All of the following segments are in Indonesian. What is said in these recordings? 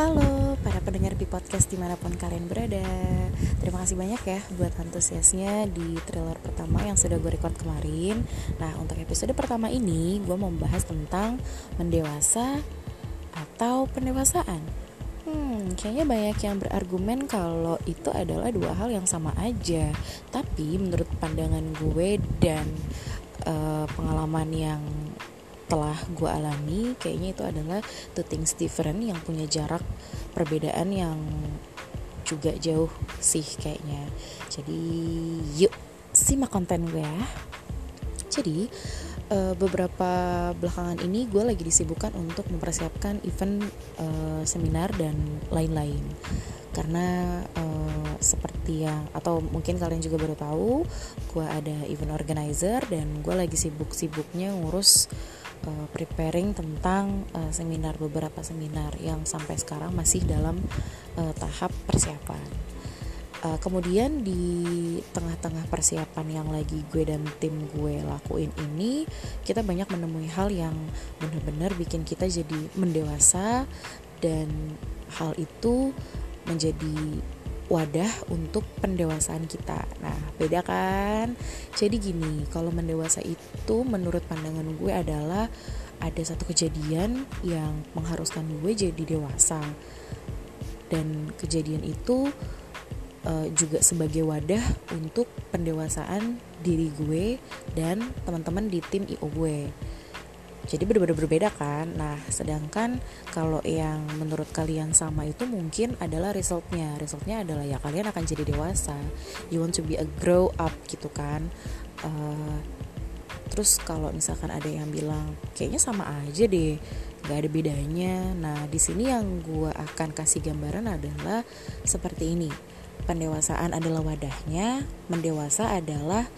Halo para pendengar di podcast di mana pun kalian berada. Terima kasih banyak ya buat antusiasnya di trailer pertama yang sudah gue record kemarin. Nah untuk episode pertama ini gue mau membahas tentang mendewasa atau pendewasaan. Hmm, kayaknya banyak yang berargumen kalau itu adalah dua hal yang sama aja. Tapi menurut pandangan gue dan uh, pengalaman yang telah gue alami kayaknya itu adalah two things different yang punya jarak perbedaan yang juga jauh sih kayaknya. Jadi yuk simak konten gue ya. Jadi uh, beberapa belakangan ini gue lagi disibukkan untuk mempersiapkan event uh, seminar dan lain-lain. Karena uh, seperti yang atau mungkin kalian juga baru tahu gue ada event organizer dan gue lagi sibuk-sibuknya ngurus preparing tentang uh, seminar beberapa seminar yang sampai sekarang masih dalam uh, tahap persiapan. Uh, kemudian di tengah-tengah persiapan yang lagi gue dan tim gue lakuin ini, kita banyak menemui hal yang benar-benar bikin kita jadi mendewasa dan hal itu menjadi wadah untuk pendewasaan kita. Nah, beda kan? Jadi gini, kalau mendewasa itu menurut pandangan gue adalah ada satu kejadian yang mengharuskan gue jadi dewasa. Dan kejadian itu uh, juga sebagai wadah untuk pendewasaan diri gue dan teman-teman di tim IO gue jadi benar-benar berbeda kan? Nah sedangkan kalau yang menurut kalian sama itu mungkin adalah resultnya. Resultnya adalah ya kalian akan jadi dewasa. You want to be a grow up gitu kan? Uh, terus kalau misalkan ada yang bilang kayaknya sama aja deh nggak ada bedanya. Nah di sini yang gue akan kasih gambaran adalah seperti ini. Pendewasaan adalah wadahnya mendewasa adalah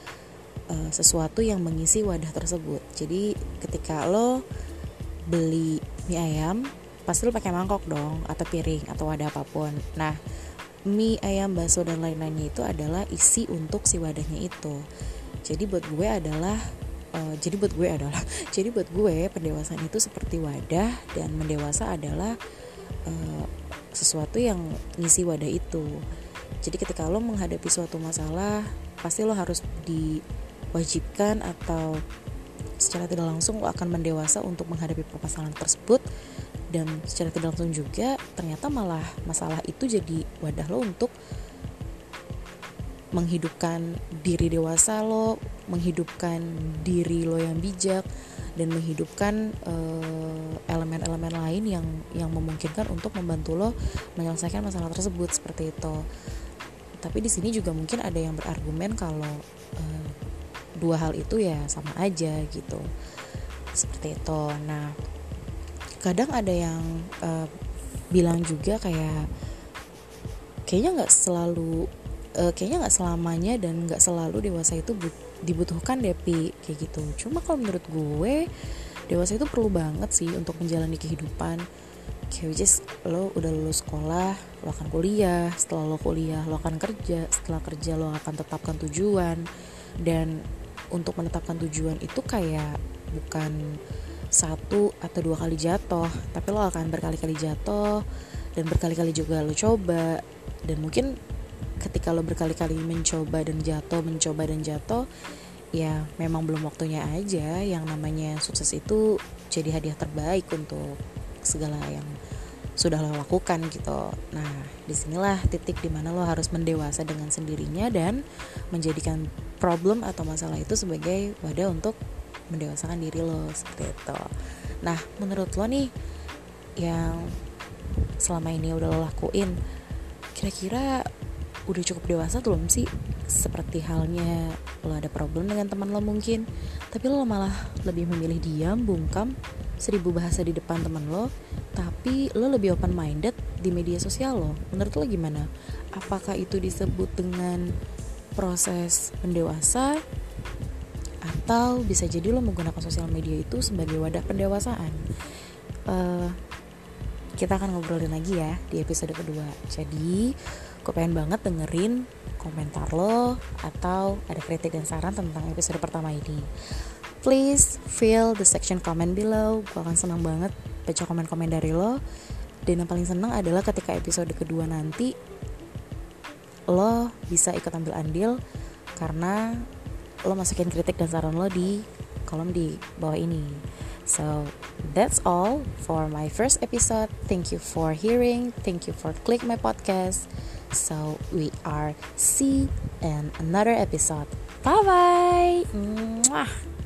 uh, sesuatu yang mengisi wadah tersebut. Jadi ketika lo beli mie ayam, pasti lo pakai mangkok dong atau piring atau wadah apa pun. Nah, mie ayam, bakso dan lain-lainnya itu adalah isi untuk si wadahnya itu. Jadi buat gue adalah uh, jadi buat gue adalah jadi buat gue pendewasaan itu seperti wadah dan mendewasa adalah uh, sesuatu yang ngisi wadah itu. Jadi ketika lo menghadapi suatu masalah, pasti lo harus di wajibkan atau secara tidak langsung lo akan mendewasa untuk menghadapi permasalahan tersebut dan secara tidak langsung juga ternyata malah masalah itu jadi wadah lo untuk menghidupkan diri dewasa lo, menghidupkan diri lo yang bijak dan menghidupkan eh, elemen-elemen uh, lain yang yang memungkinkan untuk membantu lo menyelesaikan masalah tersebut seperti itu. Tapi di sini juga mungkin ada yang berargumen kalau uh, dua hal itu ya sama aja gitu. Seperti itu. Nah kadang ada yang uh, bilang juga kayak kayaknya nggak selalu uh, kayaknya nggak selamanya dan nggak selalu dewasa itu dibutuhkan depi kayak gitu. Cuma kalau menurut gue dewasa itu perlu banget sih untuk menjalani kehidupan. Kayak which is lo udah lulus sekolah lo akan kuliah setelah lo kuliah lo akan kerja setelah kerja lo akan tetapkan tujuan dan untuk menetapkan tujuan itu kayak bukan satu atau dua kali jatuh tapi lo akan berkali-kali jatuh dan berkali-kali juga lo coba. Dan mungkin ketika lo berkali-kali mencoba dan jatuh mencoba dan jatuh ya memang belum waktunya aja. Yang namanya sukses itu jadi hadiah terbaik untuk segala yang sudah lo lakukan gitu. Nah, di sinilah titik di mana lo harus mendewasa dengan sendirinya dan menjadikan problem atau masalah itu sebagai wadah untuk mendewasakan diri lo seperti itu. Nah, menurut lo nih yang selama ini udah lo lakuin, kira-kira udah cukup dewasa belum sih? Seperti halnya lo ada problem dengan teman lo mungkin, tapi lo malah lebih memilih diam, bungkam, seribu bahasa di depan teman lo tapi lo lebih open minded di media sosial lo. Menurut lo gimana? Apakah itu disebut dengan proses pendewasa atau bisa jadi lo menggunakan sosial media itu sebagai wadah pendewasaan? Uh, kita akan ngobrolin lagi ya di episode kedua. Jadi gue pengen banget dengerin komentar lo atau ada kritik dan saran tentang episode pertama ini please fill the section comment below gue akan senang banget baca komen-komen dari lo dan yang paling seneng adalah ketika episode kedua nanti lo bisa ikut ambil andil karena lo masukin kritik dan saran lo di kolom di bawah ini. So that's all for my first episode. Thank you for hearing. Thank you for click my podcast. So we are see in another episode. Bye bye. Mwah.